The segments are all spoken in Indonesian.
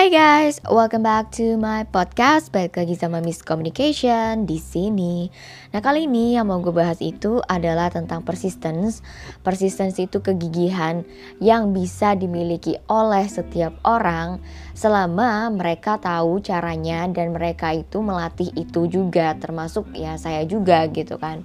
Hai guys, welcome back to my podcast. Balik lagi sama Miss Communication di sini. Nah kali ini yang mau gue bahas itu adalah tentang persistence. Persistence itu kegigihan yang bisa dimiliki oleh setiap orang selama mereka tahu caranya dan mereka itu melatih itu juga, termasuk ya saya juga gitu kan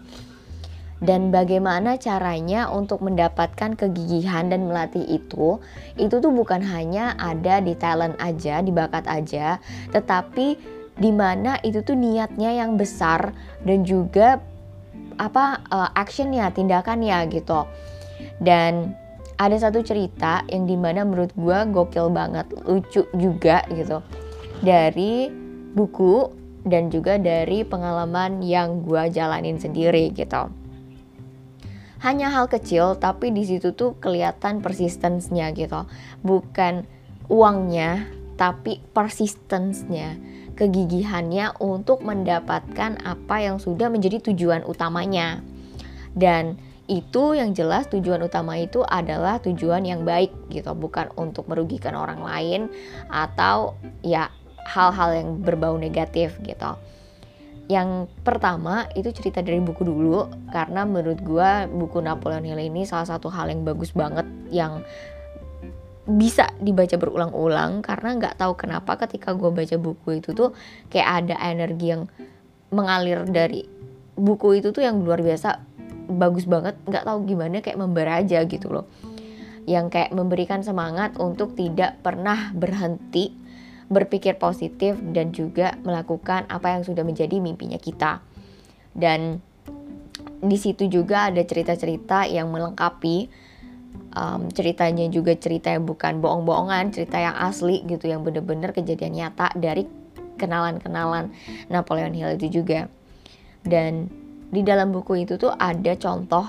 dan bagaimana caranya untuk mendapatkan kegigihan dan melatih itu itu tuh bukan hanya ada di talent aja di bakat aja tetapi di mana itu tuh niatnya yang besar dan juga apa uh, actionnya tindakannya gitu. Dan ada satu cerita yang di mana menurut gue gokil banget lucu juga gitu. Dari buku dan juga dari pengalaman yang gue jalanin sendiri gitu hanya hal kecil tapi di situ tuh kelihatan persistensnya gitu. Bukan uangnya tapi persistensnya kegigihannya untuk mendapatkan apa yang sudah menjadi tujuan utamanya. Dan itu yang jelas tujuan utama itu adalah tujuan yang baik gitu. Bukan untuk merugikan orang lain atau ya hal-hal yang berbau negatif gitu yang pertama itu cerita dari buku dulu karena menurut gue buku Napoleon Hill ini salah satu hal yang bagus banget yang bisa dibaca berulang-ulang karena nggak tahu kenapa ketika gue baca buku itu tuh kayak ada energi yang mengalir dari buku itu tuh yang luar biasa bagus banget. Nggak tahu gimana kayak membara aja gitu loh. Yang kayak memberikan semangat untuk tidak pernah berhenti berpikir positif dan juga melakukan apa yang sudah menjadi mimpinya kita. Dan di situ juga ada cerita-cerita yang melengkapi um, ceritanya juga cerita yang bukan bohong-bohongan, cerita yang asli gitu yang bener-bener kejadian nyata dari kenalan-kenalan Napoleon Hill itu juga. Dan di dalam buku itu tuh ada contoh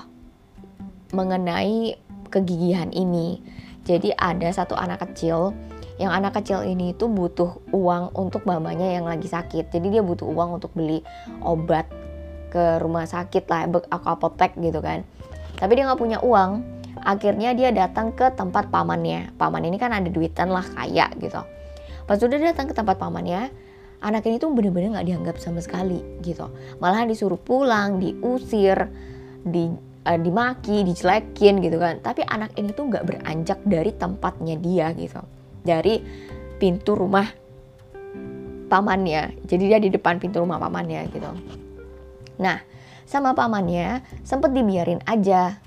mengenai kegigihan ini. Jadi ada satu anak kecil yang anak kecil ini itu butuh uang untuk mamanya yang lagi sakit. Jadi dia butuh uang untuk beli obat ke rumah sakit lah aku apotek gitu kan. Tapi dia nggak punya uang. Akhirnya dia datang ke tempat pamannya. Paman ini kan ada duitan lah kaya gitu. Pas udah datang ke tempat pamannya anak ini tuh bener-bener nggak dianggap sama sekali gitu. Malah disuruh pulang diusir di uh, dimaki dijelekin gitu kan. Tapi anak ini tuh nggak beranjak dari tempatnya dia gitu dari pintu rumah pamannya. Jadi dia di depan pintu rumah pamannya gitu. Nah, sama pamannya sempet dibiarin aja.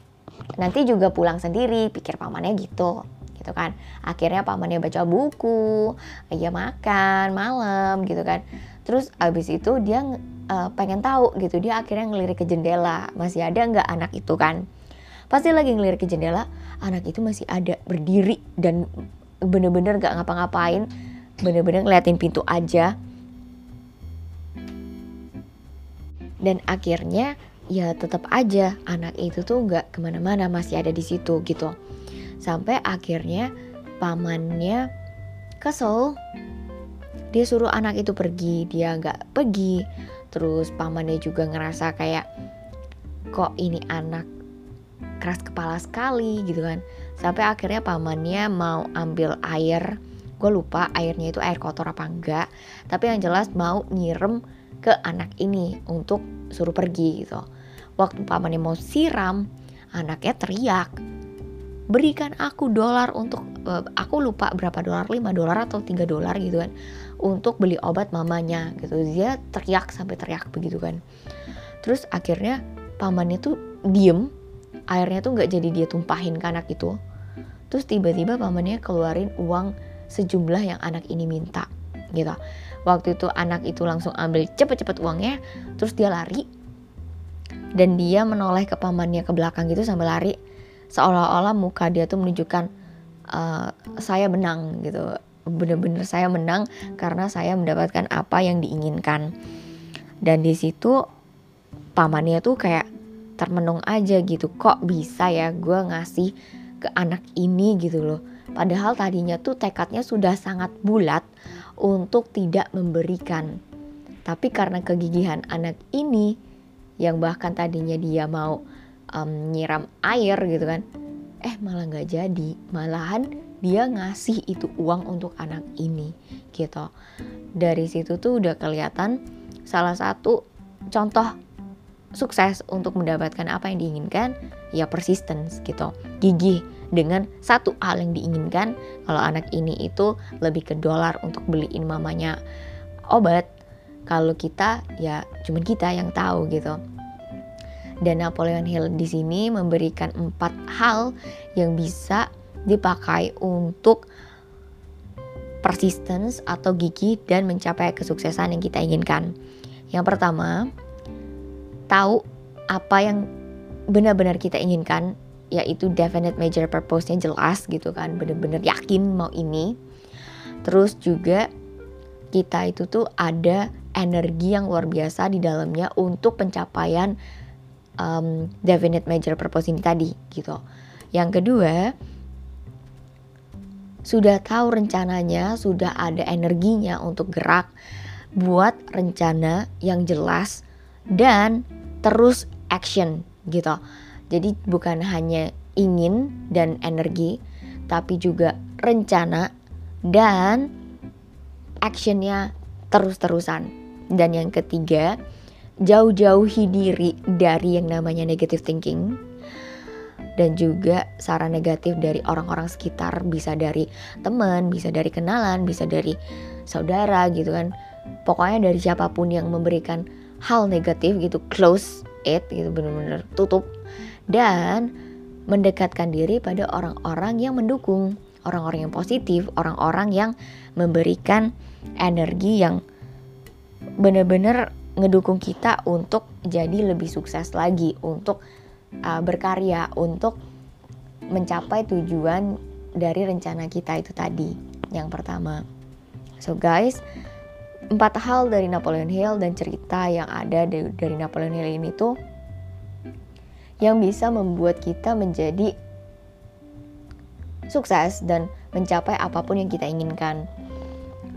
Nanti juga pulang sendiri, pikir pamannya gitu gitu kan. Akhirnya pamannya baca buku, ya makan malam gitu kan. Terus abis itu dia uh, pengen tahu gitu, dia akhirnya ngelirik ke jendela, masih ada nggak anak itu kan. Pasti lagi ngelirik ke jendela, anak itu masih ada berdiri dan bener-bener gak ngapa-ngapain bener-bener ngeliatin pintu aja. Dan akhirnya ya tetap aja anak itu tuh nggak ke mana-mana masih ada di situ gitu. Sampai akhirnya pamannya kesel. Dia suruh anak itu pergi dia nggak pergi. Terus pamannya juga ngerasa kayak kok ini anak keras kepala sekali gitu kan. Sampai akhirnya pamannya mau ambil air. Gue lupa airnya itu air kotor apa enggak. Tapi yang jelas mau nyirem ke anak ini untuk suruh pergi gitu. Waktu pamannya mau siram anaknya teriak berikan aku dolar untuk uh, aku lupa berapa dolar 5 dolar atau 3 dolar gitu kan untuk beli obat mamanya gitu. Dia teriak sampai teriak begitu kan. Terus akhirnya pamannya tuh diem airnya tuh nggak jadi dia tumpahin ke anak itu. Terus tiba-tiba pamannya keluarin uang sejumlah yang anak ini minta gitu. Waktu itu anak itu langsung ambil cepet-cepet uangnya terus dia lari. Dan dia menoleh ke pamannya ke belakang gitu sambil lari. Seolah-olah muka dia tuh menunjukkan uh, saya menang gitu. Bener-bener saya menang karena saya mendapatkan apa yang diinginkan. Dan di situ pamannya tuh kayak termenung aja gitu kok bisa ya gue ngasih ke anak ini gitu loh. Padahal tadinya tuh tekadnya sudah sangat bulat untuk tidak memberikan. Tapi karena kegigihan anak ini yang bahkan tadinya dia mau um, nyiram air gitu kan, eh malah nggak jadi. Malahan dia ngasih itu uang untuk anak ini gitu dari situ tuh udah kelihatan salah satu contoh sukses untuk mendapatkan apa yang diinginkan ya persistence gitu. Gigih dengan satu hal yang diinginkan. Kalau anak ini itu lebih ke dolar untuk beliin mamanya obat kalau kita ya cuman kita yang tahu gitu. Dan Napoleon Hill di sini memberikan empat hal yang bisa dipakai untuk persistence atau gigi dan mencapai kesuksesan yang kita inginkan. Yang pertama, tahu apa yang benar-benar kita inginkan yaitu definite major purpose-nya jelas gitu kan benar-benar yakin mau ini. Terus juga kita itu tuh ada energi yang luar biasa di dalamnya untuk pencapaian um, definite major purpose ini tadi gitu. Yang kedua sudah tahu rencananya sudah ada energinya untuk gerak buat rencana yang jelas dan terus action gitu. Jadi bukan hanya ingin dan energi, tapi juga rencana dan actionnya terus-terusan. Dan yang ketiga, jauh-jauhi diri dari yang namanya negative thinking dan juga saran negatif dari orang-orang sekitar bisa dari teman, bisa dari kenalan, bisa dari saudara gitu kan. Pokoknya dari siapa pun yang memberikan hal negatif gitu close it gitu bener-bener tutup. Dan mendekatkan diri pada orang-orang yang mendukung orang-orang yang positif orang-orang yang memberikan energi yang bener-bener ngedukung kita untuk jadi lebih sukses lagi untuk uh, berkarya untuk mencapai tujuan dari rencana kita itu tadi yang pertama. So guys empat hal dari Napoleon Hill dan cerita yang ada dari Napoleon Hill ini tuh yang bisa membuat kita menjadi sukses dan mencapai apa pun yang kita inginkan.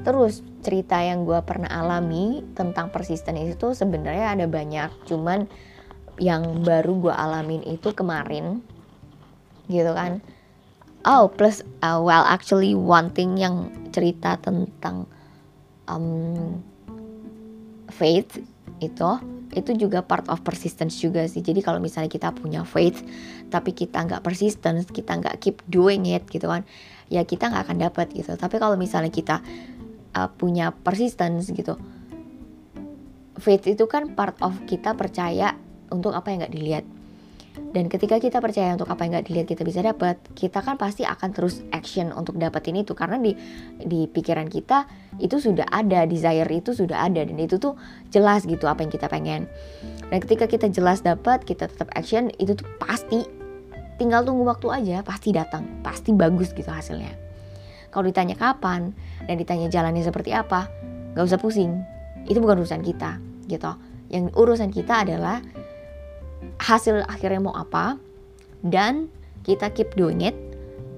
Terus cerita yang gue pernah alami tentang persisten itu sebenarnya ada banyak, cuman yang baru gue alamin itu kemarin, gitu kan. Oh plus uh, well actually one thing yang cerita tentang um, faith itu itu juga part of persistence juga sih. Jadi kalau misalnya kita punya faith tapi kita nggak persistence kita nggak keep doing it gitu kan ya kita nggak akan dapat gitu. Tapi kalau misalnya kita uh, punya persistence gitu faith itu kan part of kita percaya untuk apa yang nggak dilihat dan ketika kita percaya untuk apa yang nggak dilihat kita bisa dapat, kita kan pasti akan terus action untuk dapetin itu karena di di pikiran kita itu sudah ada desire itu sudah ada dan itu tuh jelas gitu apa yang kita pengen. Dan ketika kita jelas dapat, kita tetap action itu tuh pasti tinggal tunggu waktu aja pasti datang, pasti bagus gitu hasilnya. Kalau ditanya kapan dan ditanya jalannya seperti apa, nggak usah pusing. Itu bukan urusan kita gitu. Yang urusan kita adalah hasil akhirnya mau apa dan kita keep doing it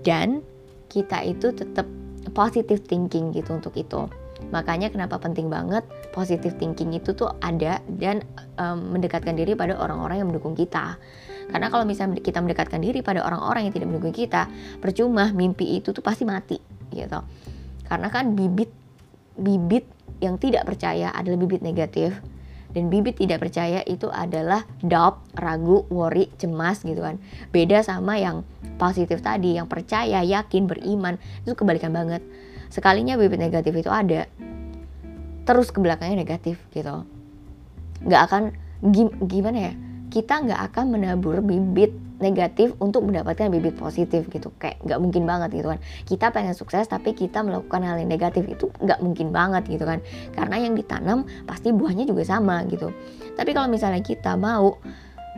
dan kita itu tetap positive thinking gitu untuk itu. Makanya kenapa penting banget positive thinking itu tuh ada dan um, mendekatkan diri pada orang-orang yang mendukung kita. Karena kalau misalnya kita mendekatkan diri pada orang-orang yang tidak mendukung kita percuma mimpi itu tuh pasti mati gitu. Karena kan bibit bibit yang tidak percaya adalah bibit negatif dan bibit tidak percaya itu adalah doubt, ragu, worry, cemas gitu kan. Beda sama yang positif tadi, yang percaya, yakin, beriman, itu kebalikan banget. Sekalinya bibit negatif itu ada, terus ke belakangnya negatif gitu. Gak akan gimana ya? Kita nggak akan menabur bibit negatif untuk mendapatkan bibit positif gitu. Kayak nggak mungkin banget gitu kan. Kita pengen sukses tapi kita melakukan hal yang negatif itu nggak mungkin banget gitu kan. Karena yang ditanam pasti buahnya juga sama gitu. Tapi kalau misalnya kita mau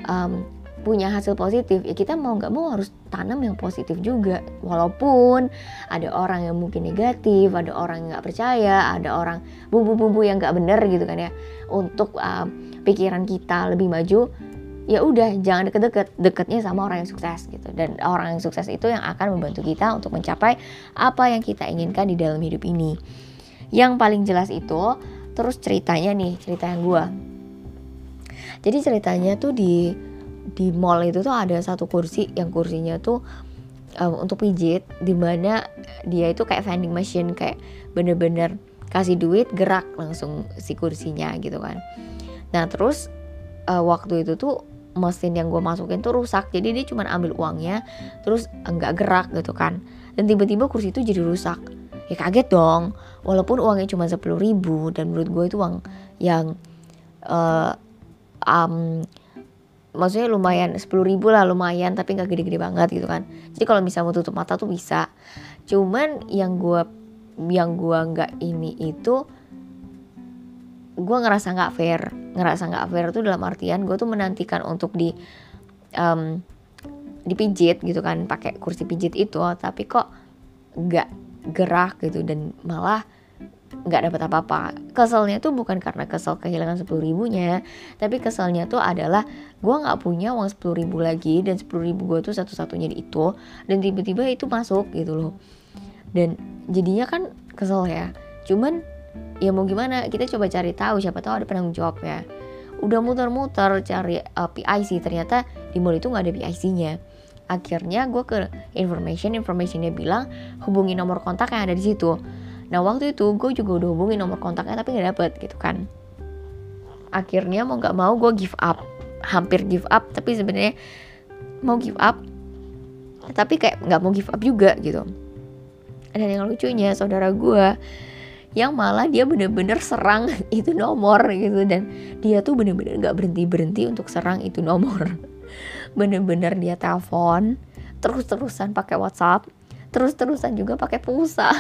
um, punya hasil positif ya kita mau nggak mau harus tanam yang positif juga. Walaupun ada orang yang mungkin negatif ada orang yang nggak percaya ada orang bumbu-bumbu yang nggak bener gitu kan ya. Untuk uh, pikiran kita lebih maju ya udah jangan deket-deket. Deketnya sama orang yang sukses gitu. Dan orang yang sukses itu yang akan membantu kita untuk mencapai apa yang kita inginkan di dalam hidup ini. Yang paling jelas itu terus ceritanya nih cerita yang gue jadi ceritanya tuh di di mall itu tuh ada satu kursi yang kursinya tuh um, untuk pijit di mana dia itu kayak vending machine kayak bener-bener kasih duit gerak langsung si kursinya gitu kan. Nah terus uh, waktu itu tuh mesin yang gue masukin tuh rusak jadi dia cuma ambil uangnya terus enggak gerak gitu kan. Dan tiba-tiba kursi itu jadi rusak. Ya kaget dong walaupun uangnya cuma sepuluh ribu dan menurut gue itu uang yang uh, um, maksudnya lumayan sepuluh ribu lah lumayan tapi nggak gede-gede banget gitu kan. Jadi kalau misalnya mau tutup mata tuh bisa. Cuman yang gue yang gue nggak ini itu gue ngerasa nggak fair ngerasa nggak fair tuh dalam artian gue tuh menantikan untuk di um, dipijit gitu kan pakai kursi pijit itu tapi kok nggak gerak gitu dan malah nggak dapat apa-apa. Keselnya tuh bukan karena kesel kehilangan sepuluh ribunya tapi keselnya tuh adalah gue nggak punya uang sepuluh ribu lagi dan sepuluh ribu gue tuh satu-satunya di itu dan tiba-tiba itu masuk gitu loh. Dan jadinya kan kesel ya cuman ya mau gimana? Kita coba cari tahu siapa tahu ada penanggung jawab ya udah muter-muter cari uh, PIC ternyata di mall itu nggak ada PIC-nya akhirnya gue ke information informationnya bilang hubungi nomor kontak yang ada di situ. Nah waktu itu gue juga udah hubungi nomor kontaknya tapi nggak dapet gitu kan. Akhirnya mau nggak mau gue give up. Hampir give up tapi sebenarnya mau give up tapi kayak nggak mau give up juga gitu. Dan yang lucunya saudara gue yang malah dia bener-bener serang itu nomor gitu. Dan dia tuh bener-bener nggak berhenti berhenti untuk serang itu nomor. Bener-bener dia telepon terus-terusan pakai WhatsApp terus-terusan juga pakai pulsa.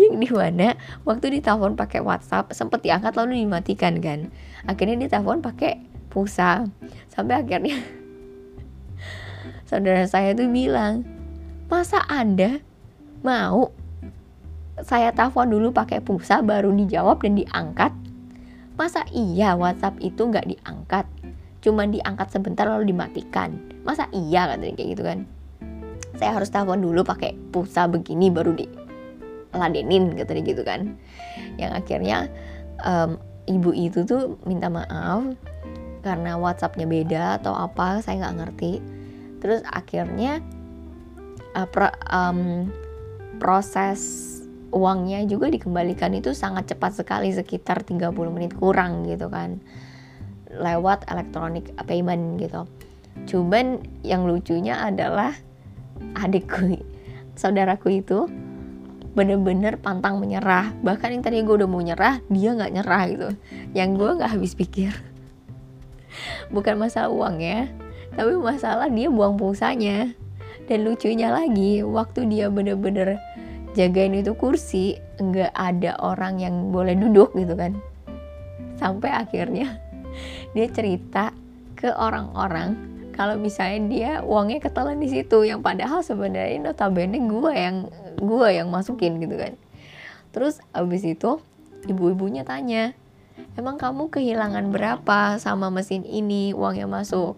Yang di mana waktu ditelepon pakai WhatsApp sempat diangkat lalu dimatikan kan. Akhirnya ditelepon pakai pulsa. Sampai akhirnya saudara saya tuh bilang masa anda mau saya telepon dulu pakai pulsa baru dijawab dan diangkat. Masa iya WhatsApp itu nggak diangkat? Cuman diangkat sebentar lalu dimatikan. Masa iya katanya kayak gitu kan? Saya harus telepon dulu pakai pulsa begini baru di ladenin gitu kan. Yang akhirnya um, ibu itu tuh minta maaf karena WhatsAppnya beda atau apa saya nggak ngerti. Terus akhirnya uh, pro, um, proses uangnya juga dikembalikan itu sangat cepat sekali sekitar 30 menit kurang gitu kan. Lewat electronic payment gitu. Cuman yang lucunya adalah adikku saudaraku itu bener-bener pantang menyerah. Bahkan yang tadi gue udah mau nyerah dia nggak nyerah gitu. Yang gue nggak habis pikir. Bukan masalah uang ya tapi masalah dia buang pulsanya. Dan lucunya lagi waktu dia bener-bener jagain itu kursi nggak ada orang yang boleh duduk gitu kan. Sampai akhirnya dia cerita ke orang-orang kalau misalnya dia uangnya ketelan di situ yang padahal sebenarnya notabene gue yang gue yang masukin gitu kan. Terus abis itu ibu-ibunya tanya emang kamu kehilangan berapa sama mesin ini uang yang masuk?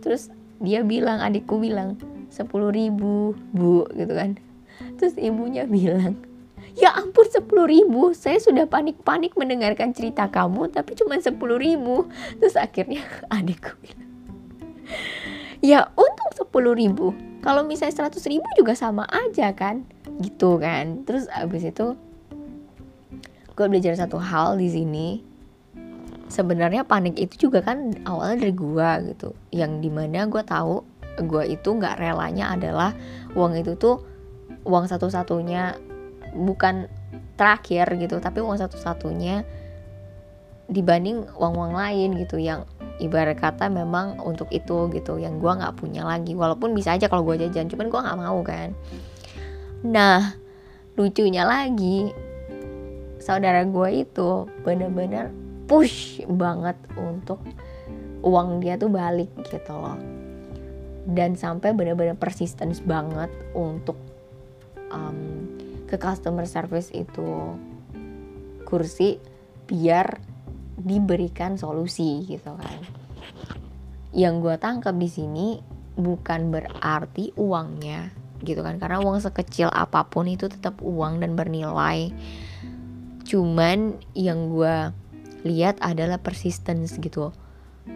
Terus dia bilang adikku bilang sepuluh ribu bu gitu kan terus ibunya bilang ya ampun sepuluh ribu. Saya sudah panik-panik mendengarkan cerita kamu tapi cuma sepuluh ribu. Terus akhirnya adikku bilang ya untuk sepuluh ribu. Kalau misalnya seratus ribu juga sama aja kan? Gitu kan. Terus abis itu gue belajar satu hal di sini. Sebenarnya panik itu juga kan awalnya dari gue gitu. Yang di mana gue tahu gue itu nggak relanya adalah uang itu tuh uang satu-satunya bukan terakhir gitu tapi uang satu-satunya dibanding uang-uang lain gitu yang ibarat kata memang untuk itu gitu yang gue nggak punya lagi walaupun bisa aja kalau gue jajan cuman gue nggak mau kan. Nah lucunya lagi saudara gue itu bener-bener push banget untuk uang dia tuh balik gitu loh. Dan sampai bener-bener persistence banget untuk um, ke customer service itu kursi biar diberikan solusi gitu kan. Yang gue tangkap di sini bukan berarti uangnya gitu kan karena uang sekecil apa pun itu tetap uang dan bernilai. Cuman yang gue lihat adalah persistence gitu.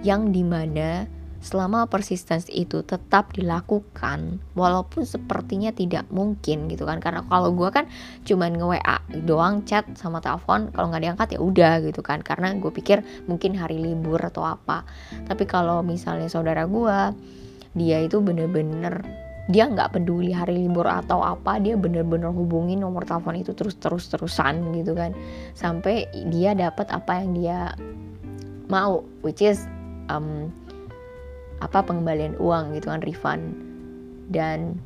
Yang di mana selama persistence itu tetap dilakukan walaupun sepertinya tidak mungkin gitu kan. Karena kalau gue kan cuman nge WA doang chat sama telepon kalau nggak diangkat ya udah gitu kan. Karena gue pikir mungkin hari libur atau apa. Tapi kalau misalnya saudara gue dia itu bener-bener dia nggak peduli hari libur atau apa dia bener-bener hubungi nomor telepon itu terus terus terusan gitu kan. Sampai dia dapat apa yang dia mau which is um, apa pengembalian uang gitu kan refund. Dan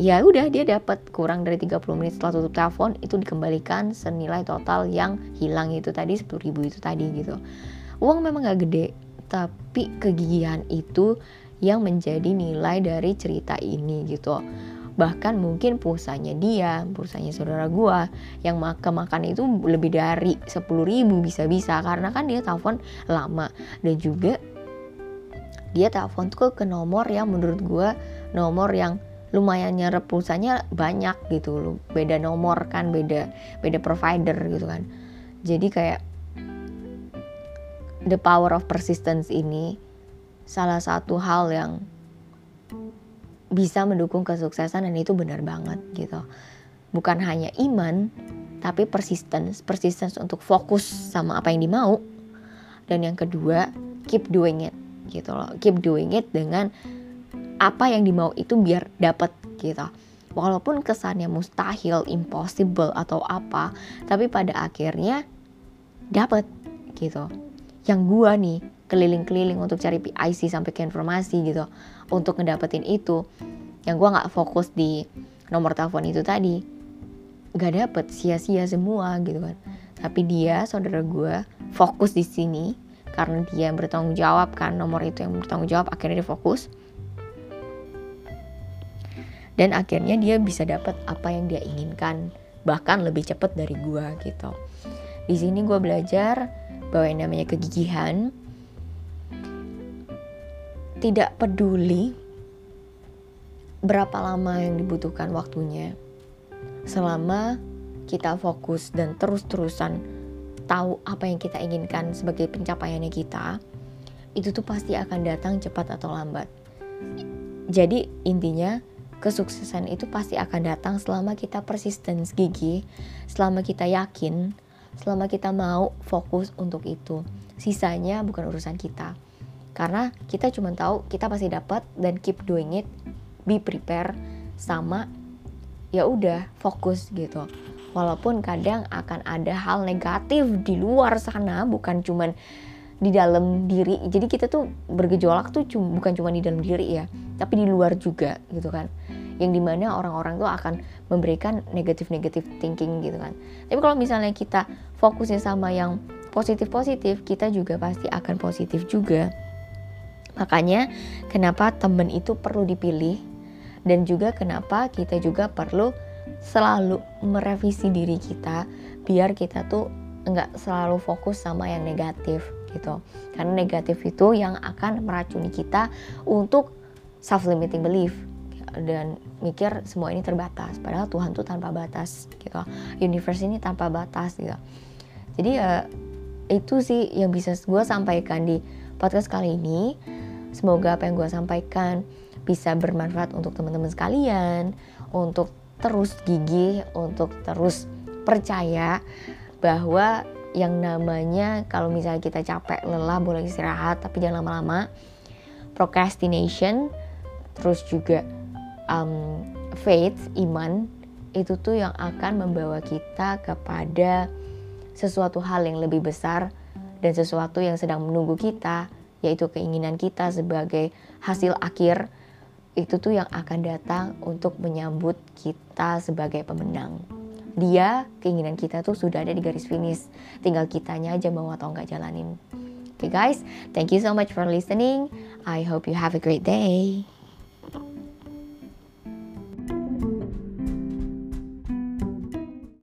ya udah dia dapat kurang dari 30 menit setelah tutup telepon itu dikembalikan senilai total yang hilang itu tadi 10 ribu itu tadi gitu. Uang memang gak gede tapi kegigihan itu yang menjadi nilai dari cerita ini gitu. Bahkan mungkin pulsanya dia pulsanya saudara gua yang makan makan itu lebih dari 10 ribu bisa-bisa karena kan dia telepon lama. Dan juga dia telepon tuh ke nomor yang menurut gue nomor yang lumayan nyerap pulsanya banyak gitu loh. Beda nomor kan beda beda provider gitu kan. Jadi kayak the power of persistence ini salah satu hal yang bisa mendukung kesuksesan dan itu benar banget gitu. Bukan hanya iman tapi persistence. Persistence untuk fokus sama apa yang dimau. Dan yang kedua keep doing it gitu loh. Keep doing it dengan apa yang dimau itu biar dapat gitu. Walaupun kesannya mustahil impossible atau apa tapi pada akhirnya dapat gitu. Yang gua nih keliling-keliling untuk cari PIC sampai ke informasi gitu untuk ngedapetin itu yang gua nggak fokus di nomor telepon itu tadi gak dapet sia-sia semua gitu kan. Tapi dia saudara gue fokus di sini karena dia yang bertanggung jawab kan nomor itu yang bertanggung jawab akhirnya dia fokus. Dan akhirnya dia bisa dapat apa yang dia inginkan bahkan lebih cepat dari gue gitu. Di sini gue belajar bahwa yang namanya kegigihan tidak peduli berapa lama yang dibutuhkan waktunya selama kita fokus dan terus-terusan tahu apa yang kita inginkan sebagai pencapaiannya kita, itu tuh pasti akan datang cepat atau lambat. Jadi intinya kesuksesan itu pasti akan datang selama kita persisten gigi, selama kita yakin, selama kita mau fokus untuk itu. Sisanya bukan urusan kita. Karena kita cuma tahu kita pasti dapat dan keep doing it, be prepare sama ya udah fokus gitu walaupun kadang akan ada hal negatif di luar sana bukan cuman di dalam diri. Jadi kita tuh bergejolak tuh cum, bukan cuma di dalam diri ya tapi di luar juga gitu kan. Yang di mana orang-orang tuh akan memberikan negatif-negatif thinking gitu kan. Tapi kalau misalnya kita fokusnya sama yang positif-positif kita juga pasti akan positif juga. Makanya kenapa temen itu perlu dipilih? Dan juga kenapa kita juga perlu selalu merevisi diri kita biar kita tuh nggak selalu fokus sama yang negatif gitu. Karena negatif itu yang akan meracuni kita untuk self limiting belief dan mikir semua ini terbatas. Padahal Tuhan tuh tanpa batas gitu. Universe ini tanpa batas gitu. Jadi ya itu sih yang bisa gue sampaikan di podcast kali ini. Semoga apa yang gue sampaikan bisa bermanfaat untuk teman-teman sekalian untuk terus gigih, untuk terus percaya bahwa yang namanya kalau misalnya kita capek, lelah, boleh istirahat, tapi jangan lama-lama. Procrastination, terus juga um, faith, iman, itu tuh yang akan membawa kita kepada sesuatu hal yang lebih besar dan sesuatu yang sedang menunggu kita, yaitu keinginan kita sebagai hasil akhir itu tuh yang akan datang untuk menyambut kita sebagai pemenang. Dia, keinginan kita tuh sudah ada di garis finish. Tinggal kitanya aja mau atau nggak jalanin. Oke okay guys, thank you so much for listening. I hope you have a great day.